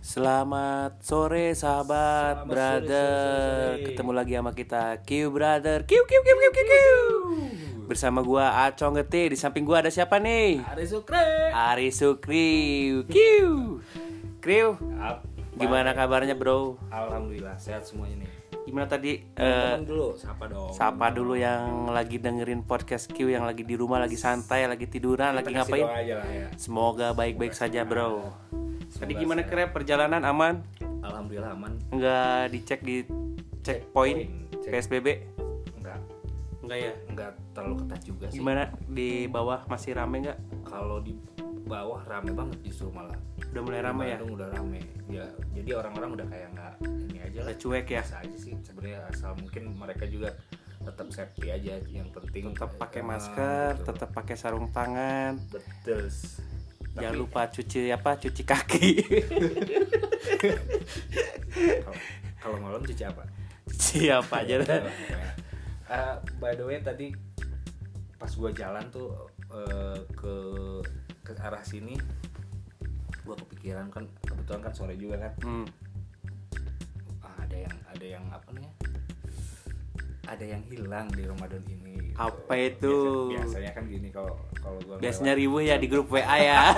Selamat sore sahabat Selamat brother sore, sore, sore. Ketemu lagi sama kita Q brother Q Q Q Q Q Q Bersama gua Acong Geti Di samping gua ada siapa nih? Ari Sukre. Ari Sukri Q Apa? Gimana kabarnya bro? Alhamdulillah sehat semuanya nih. Gimana tadi? eh, Teman dulu, sapa dong. sapa dulu yang lagi dengerin podcast Q Yang lagi di rumah, lagi santai, lagi tiduran, lagi Kita kasih ngapain? lah ya. Semoga baik-baik saja bro Tadi gimana. Krep perjalanan aman? Alhamdulillah aman. Nggak dicek di checkpoint Cek. PSBB? Enggak, Enggak ya? enggak terlalu ketat juga sih. Gimana di bawah masih rame nggak? Kalau di bawah rame banget justru malah. Udah mulai rame ya? Udah rame. Ya, jadi orang-orang udah kayak nggak ini aja lah. Cuek ya? Biasa aja sih sebenarnya asal mungkin mereka juga tetap safety aja yang penting Tetap pakai eh, masker, gitu. tetap pakai sarung tangan. betul Jangan Tapi- lupa cuci apa? Cuci kaki. Kalau- malam cuci apa Siapa aja dah. Eh, by the way tadi pas gua jalan tuh eh, ke ke arah sini gua kepikiran kan kebetulan kan sore juga kan Hmm. ah, ada yang ada yang apa namanya ada yang hilang di Ramadan ini gitu. Apa itu? Biasa- biasanya kan gini kalau kalau gua Biasanya lewat- ribu ya di grup WA ya.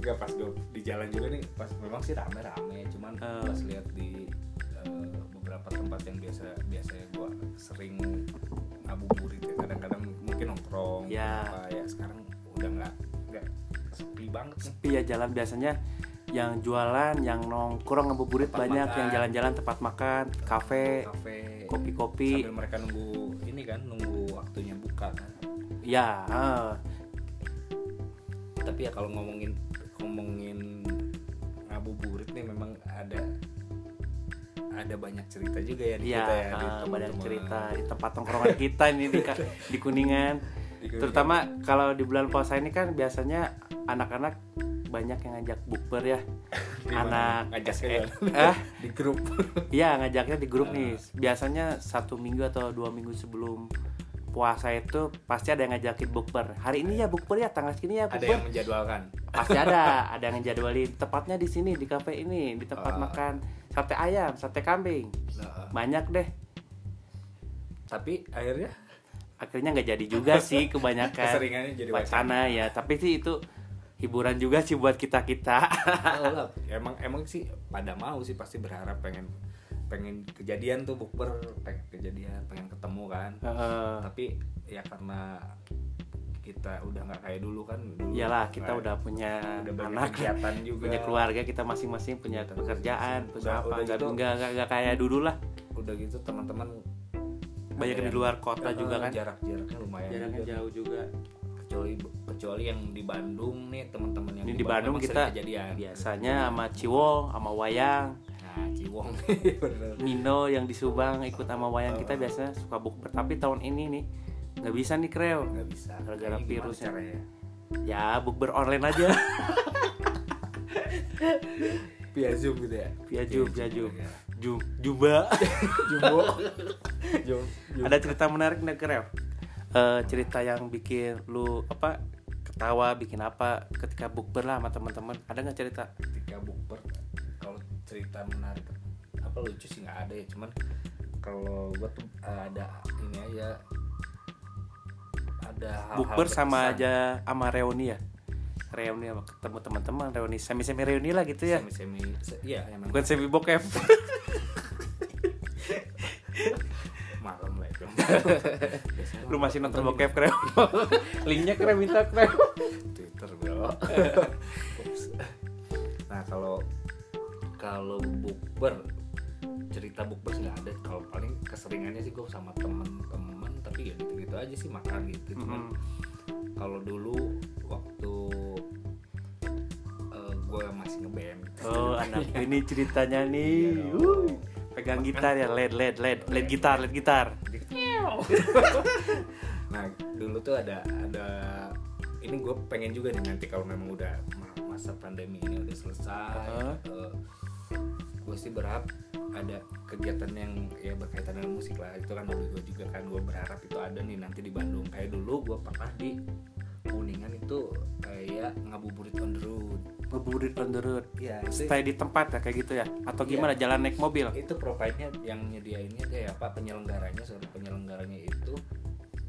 Enggak pas gue di jalan juga nih pas memang sih rame-rame cuman Eh. pas lihat di eh, beberapa tempat yang biasa biasanya gue sering ngabuburit ya kadang-kadang mungkin nongkrong Ya. apa ya sekarang udah nggak nggak sepi banget Sepi ya jalan biasanya yang jualan, yang nongkrong ngabuburit Tempat banyak, makan. yang jalan-jalan tempat makan, kafe, kafe kopi-kopi. sambil mereka nunggu ini kan nunggu waktunya buka kan Ya, ah. tapi ya kalau ngomongin ngomongin ngabuburit nih memang ada ada banyak cerita juga ya di Iya, kita ya di ah, banyak cerita di tempat tongkrongan kita ini di, di Kuningan. Di Kuningan. Terutama kalau di bulan puasa ini kan biasanya anak-anak banyak yang ngajak bukber ya. Anak ngajak Ah, di grup iya ngajaknya di grup nih. Ah. Biasanya satu minggu atau dua minggu sebelum puasa itu pasti ada yang ngajakin bukber. Hari ini ya bukber ya, tanggal segini ya ada bukber. yang menjadwalkan Pasti ada, ada yang ngejadwalin. Tepatnya di sini di kafe ini, di tempat Ah. makan sate ayam, sate kambing. Nah, Banyak deh. tapi akhirnya akhirnya nggak jadi juga sih kebanyakan keseringannya jadi wacana ya tapi sih itu hiburan juga sih buat kita kita. Oh, emang emang sih pada mau sih pasti berharap pengen pengen kejadian tuh bukber pengen kejadian pengen ketemu kan. Tapi ya karena kita udah nggak kayak dulu kan dulu iyalah kita kayak- udah punya udah anak kegiatan juga. punya keluarga kita masing-masing punya pekerjaan punya apa nggak gitu. nggak nggak- kayak dulu lah. Udah gitu teman-teman banyak di luar kota Eh, juga kan. jarak jaraknya lumayan jaraknya jauh juga kecuali kecuali yang di Bandung nih teman-teman yang ini di Bandung kita kejadian. biasanya sama Ciwo sama Wayang. Nah Ciwong. Mino yang di Subang ikut sama Wayang kita biasanya suka bukber. Tapi tahun ini nih nggak bisa nih kreo. Nggak bisa. Gara-gara virusnya. caranya? Ya bukber online aja. Via zoom gitu ya? Via Zoom via Zoom. ya. Jum, Juba. Jumbo. Jum jum ada cerita menarik nih Kreo Eh, cerita yang bikin lu apa ketawa bikin apa ketika bukber lah sama teman-teman ada nggak cerita? Ketika bukber kalau cerita menarik apa lucu sih nggak ada ya. Cuman kalau gua tuh ada ini aja. Ada hal-hal bukber sama aja sama reuni ya? Reuni sama ketemu teman-teman reuni semi semi reuni lah gitu ya? Semi semi se- iya emang. Bukan semi bokep lu masih nonton bokep Kreo linknya Kreo minta Kreo Twitter bro. Nah kalau kalau bukber cerita bukber sih nggak ada. Kalau paling keseringannya sih gue sama temen-temen tapi ya gitu-gitu aja sih makan gitu. Cuman Mm. kalau dulu waktu gue masih ngeband. Oh anak ini ceritanya nih. Iya pegang gitar ya. led led led. Led gitar led gitar nah dulu tuh ada ada ini gue pengen juga nih nanti kalau memang udah ma- masa pandemi ini udah selesai Heeh. gue sih berharap ada kegiatan yang ya berkaitan dengan musik lah itu kan hobi gue juga kan gue berharap itu ada nih nanti di Bandung. Kayak dulu gue pernah di kuningan itu kayak ngabuburit on the road ngeburit road ya itu stay di tempat ya kayak gitu ya? Atau Iya. gimana jalan naik mobil? Itu provide-nya yang nyediainnya eh apa? Penyelenggaranya sorry penyelenggaranya itu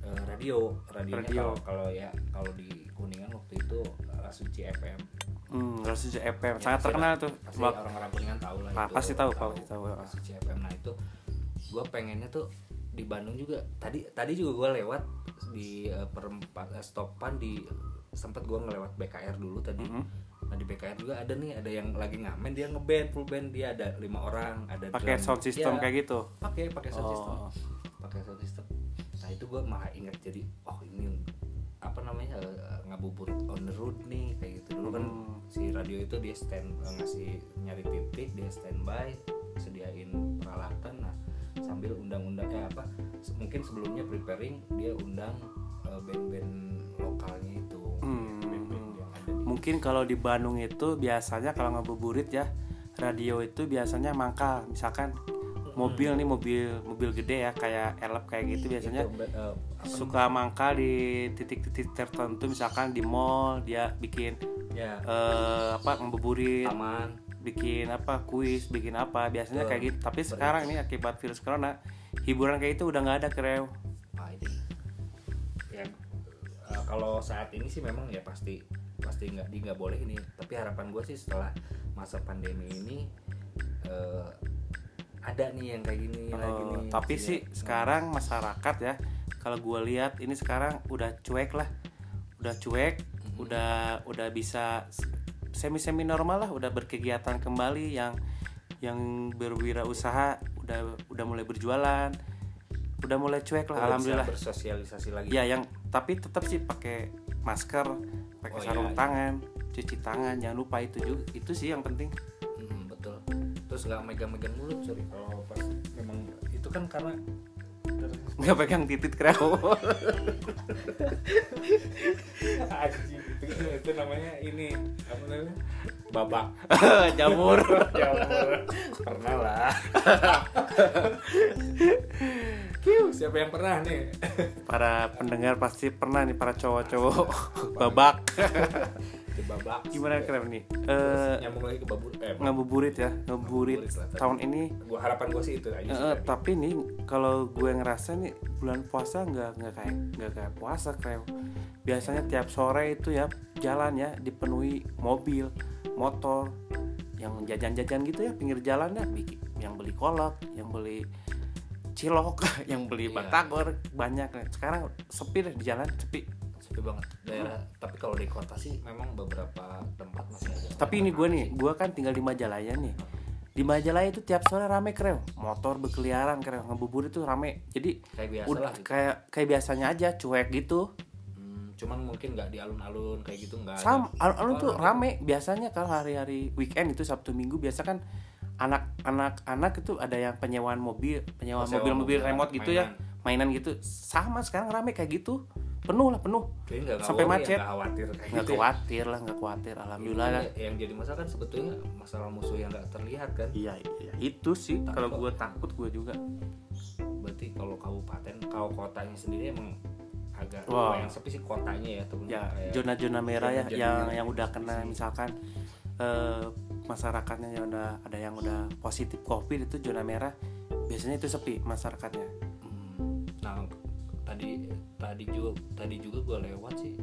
eh, radio. Radionya Radio. kalau ya kalau di kuningan waktu itu Rasuci FM hmm Rasuci FM Ya, sangat terkenal tuh. Pasti orang-orang kuningan tahu lah itu. pasti tahu, pasti tahu. Rasuci FM nah itu gue pengennya tuh di Bandung juga. Tadi tadi juga gue lewat di eh, perempat eh, stopan di sempat gue ngelewat BKR dulu tadi. Mhm. Nah di BKR juga ada nih ada yang lagi ngamen dia ngeband full band. Dia ada lima orang ada pakai sound system Ya, kayak gitu? Pakai pakai sound system. Oh pakai sound system. Nah itu gue malah ingat jadi oh ini apa namanya eh, ngabuburit on the road nih kayak gitu. Dulu kan Hmm. si radio itu dia stand eh, ngasih nyari titik dia standby sediain peralatan. Nah sambil undang-undang eh apa mungkin sebelumnya preparing dia undang band-band lokalnya mungkin kalau di Bandung itu biasanya kalau ngabuburit ya radio itu biasanya mangkal. Misalkan mobil nih mobil mobil gede ya kayak elep kayak gitu biasanya eh, suka mangkal di titik-titik tertentu misalkan di mall dia bikin ya. eh, apa ngabuburit taman. bikin apa kuis bikin apa biasanya kayak gitu. Tapi sekarang nih akibat virus corona hiburan kayak itu udah nggak ada kreo. Ini. Ya eh, kalau saat ini sih memang ya pasti pasti nggak di nggak boleh ini. Tapi harapan gue sih setelah masa pandemi ini eh, ada nih yang kayak gini lagi Oh, nih tapi sih sekarang masyarakat ya kalau gue lihat ini sekarang udah cuek lah. Udah cuek Mhm. udah udah bisa semi semi normal lah udah berkegiatan kembali yang yang berwirausaha udah udah mulai berjualan udah mulai cuek lah Udah alhamdulillah. bersosialisasi lagi. Ya yang tapi tetap sih pakai masker pakai Oh, sarung iya, iya. tangan cuci tangan jangan lupa itu juga itu sih yang penting. Hmm, betul. Terus nggak megang-megang mulut sorry. Kalau pas memang itu kan karena nggak pegang titit kreo Anjing, itu, namanya ini apa namanya? Babak jamur. Jamur. Pernah lah. Kiu, siapa yang pernah nih? Para pendengar pasti pernah nih para cowok-cowok. Babak di babak. Gimana keren nih? eh nyambung lagi ke babu eh ngabuburit ya ngabuburit tahun ini. gua harapan gua sih itu aja sih tadi. tapi nih kalau gue ngerasa nih bulan puasa nggak nggak kayak nggak kayak puasa kreo biasanya tiap sore itu ya jalan ya dipenuhi mobil motor yang jajan-jajan gitu ya pinggir jalan ya bikin yang beli kolak yang beli cilok yang beli Iya. batagor banyak. Sekarang sepi deh di jalan sepi sepi banget daerah tapi kalau di kota sih memang beberapa tempat masih ada Tapi ini gue nih, gue kan tinggal di Majalaya nih. Di Majalaya itu tiap sore rame kreo, motor berkeliaran kreo, ngebubur itu rame. Jadi kayak biasa udah lah gitu. kayak kayak biasanya aja, cuek gitu. Hmm, cuman mungkin nggak di alun-alun kayak gitu nggak. Sam, alun-alun tuh Oh, rame. Biasanya kalau hari-hari weekend itu Sabtu Minggu biasa kan anak-anak anak itu ada yang penyewaan mobil, penyewaan mobil-mobil mobil, remote gitu ya, mainan gitu. Sama sekarang rame kayak gitu, penuh lah penuh. Jadi nggak Sampai worry, macet. nggak khawatir Nggak gitu ya. khawatir lah, nggak khawatir. Alhamdulillah lah. yang jadi masalah kan sebetulnya masalah musuh yang nggak terlihat kan Iya, iya, itu sih. Kalau gue takut gue juga. berarti kalau kabupaten kalau kotanya sendiri emang agak Wah. yang sepi sih kotanya ya temen ya zona-zona merah ya yang yang udah kena sih. misalkan eh, masyarakatnya yang udah ada yang udah positif covid itu zona merah biasanya itu sepi masyarakatnya Hmm, nah tadi tadi juga tadi juga gue lewat sih.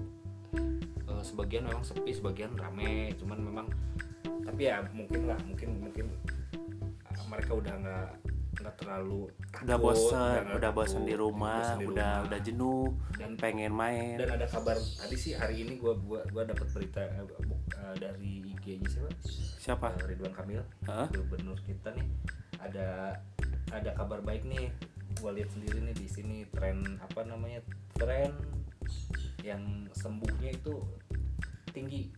Eh, sebagian memang sepi sebagian rame cuman memang tapi ya mungkin lah mungkin mungkin ah, mereka udah nggak nggak terlalu udah takut, bosen nggak udah takut, di rumah bosen di udah rumah. udah jenuh dan pengen main. dan ada kabar tadi sih hari ini gue gua gua dapat berita eh, dari IG-nya siapa? Siapa? Eh, Ridwan Kamil Hah? gubernur kita nih. Ada ada kabar baik nih. Gue lihat sendiri nih di sini tren apa namanya? Tren yang sembuhnya itu tinggi.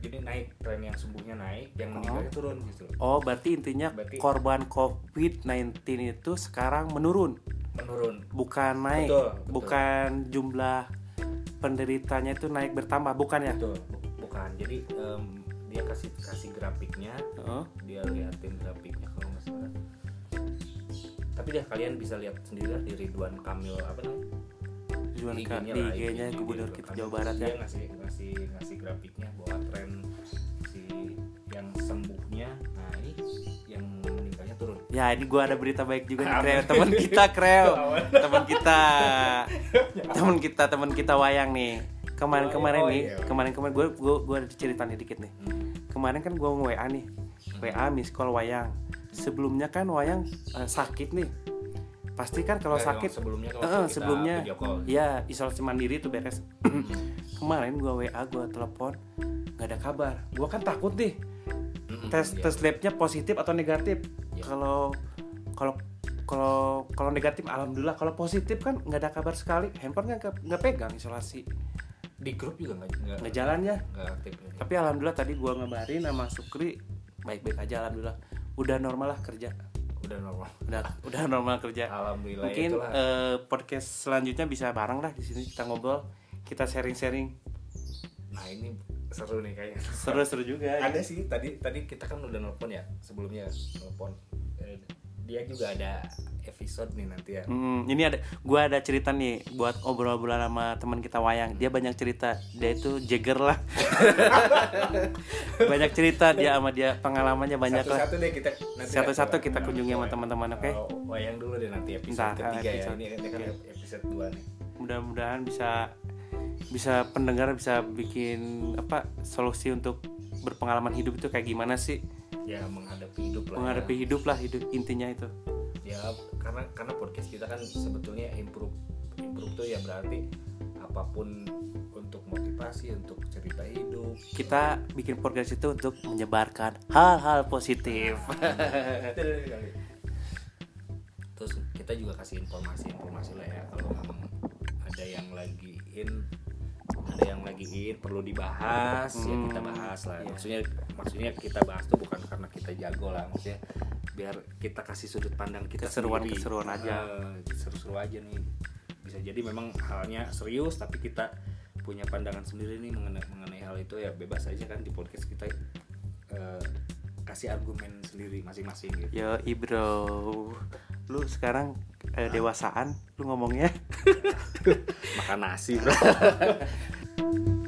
Jadi naik tren yang sembuhnya naik yang meninggalnya turun gitu oh berarti intinya Berarti- korban covid 19 itu sekarang menurun? Menurun. Bukan naik. Betul, betul. bukan jumlah penderitanya itu naik bertambah bukan ya? Betul bu- bukan. Jadi em, dia kasih kasih grafiknya. Heeh. dia liatin grafiknya kalau nggak salah tapi deh kalian bisa lihat sendiri lah di Ridwan Kamil apa namanya? Ridwan Di Ka- IG-nya di IG-nya IG-nya gubernur kita Kamil. Jawa Barat ya. ngasih ngasih ngasih grafiknya bahwa tren si yang sembuhnya. Nah ini yang meninggalnya turun. Ya ini gua ada berita baik juga nih Kreo. Temen kita Kreo. Temen kita. Temen kita temen kita Wayang nih. Kemarin-kemarin Oh, nih iya. Kemarin-kemarin gue gua, gua ada cerita nih dikit nih. Hmm. Kemarin kan gua nge-WA nih. WA miss call Wayang Sebelumnya kan Wayang eh, sakit nih. Pasti kan kalau Nah, sakit sebelumnya kalau kita sebelumnya. ya isolasi mandiri itu beres. Kemarin gua WA gua telepon nggak ada kabar. Gua kan takut nih tes iya. tes labnya positif atau negatif? Iya. kalau kalau kalau kalau negatif alhamdulillah. Kalau positif kan nggak ada kabar sekali. Handphone kan nggak pegang isolasi. Di grup juga nggak nggak nggak aktif ya. tapi alhamdulillah tadi gua ngabarin sama Sukri baik-baik aja alhamdulillah udah normal lah kerja. Udah normal. Udah udah normal kerja. Alhamdulillah mungkin itulah. eh, podcast selanjutnya bisa bareng lah. Di sini kita ngobrol kita sharing-sharing. Nah ini seru nih kayaknya. Seru-seru juga. Ada sih tadi tadi kita kan udah nelpon ya sebelumnya nelpon. Eh, dia juga ada episode nih nanti ya Hmm, ini ada gua ada cerita nih buat obrol-obrolan sama teman kita Wayang. Dia banyak cerita. Dia itu Jagger lah. banyak cerita dia sama dia pengalamannya banyak lah. satu-satu deh kita nanti Satu-satu ya, kita kunjungi sama teman-teman, oke? Kalau wayang dulu deh nanti episode Ntar, ketiga episode. ya ini, ini kan episode 2 nih Mudah-mudahan bisa bisa pendengar bisa bikin apa solusi untuk berpengalaman hidup itu kayak gimana sih? Ya menghadapi hidup lah Menghadapi hidup lah hidup intinya itu. ya. ya karena karena podcast kita kan sebetulnya improve improve tuh ya berarti apa pun untuk motivasi untuk cerita hidup Kita bikin podcast itu untuk menyebarkan hal-hal positif. terus kita juga kasih informasi-informasi lah ya kalau ada yang lagi in ada yang lagi in perlu dibahas ya Hmm, kita bahas lah iya. maksudnya maksudnya kita bahas tuh bukan karena kita jago lah maksudnya biar kita kasih sudut pandang kita Keseruan- sendiri. keseruan aja. Eh, seru-seru aja nih bisa jadi memang halnya serius tapi kita punya pandangan sendiri nih mengenai mengenai hal itu ya bebas aja kan di podcast kita eh, kasih argumen sendiri masing-masing gitu Yo, bro. Lu sekarang eh, dewasaan lu ngomongnya. makan nasi bro you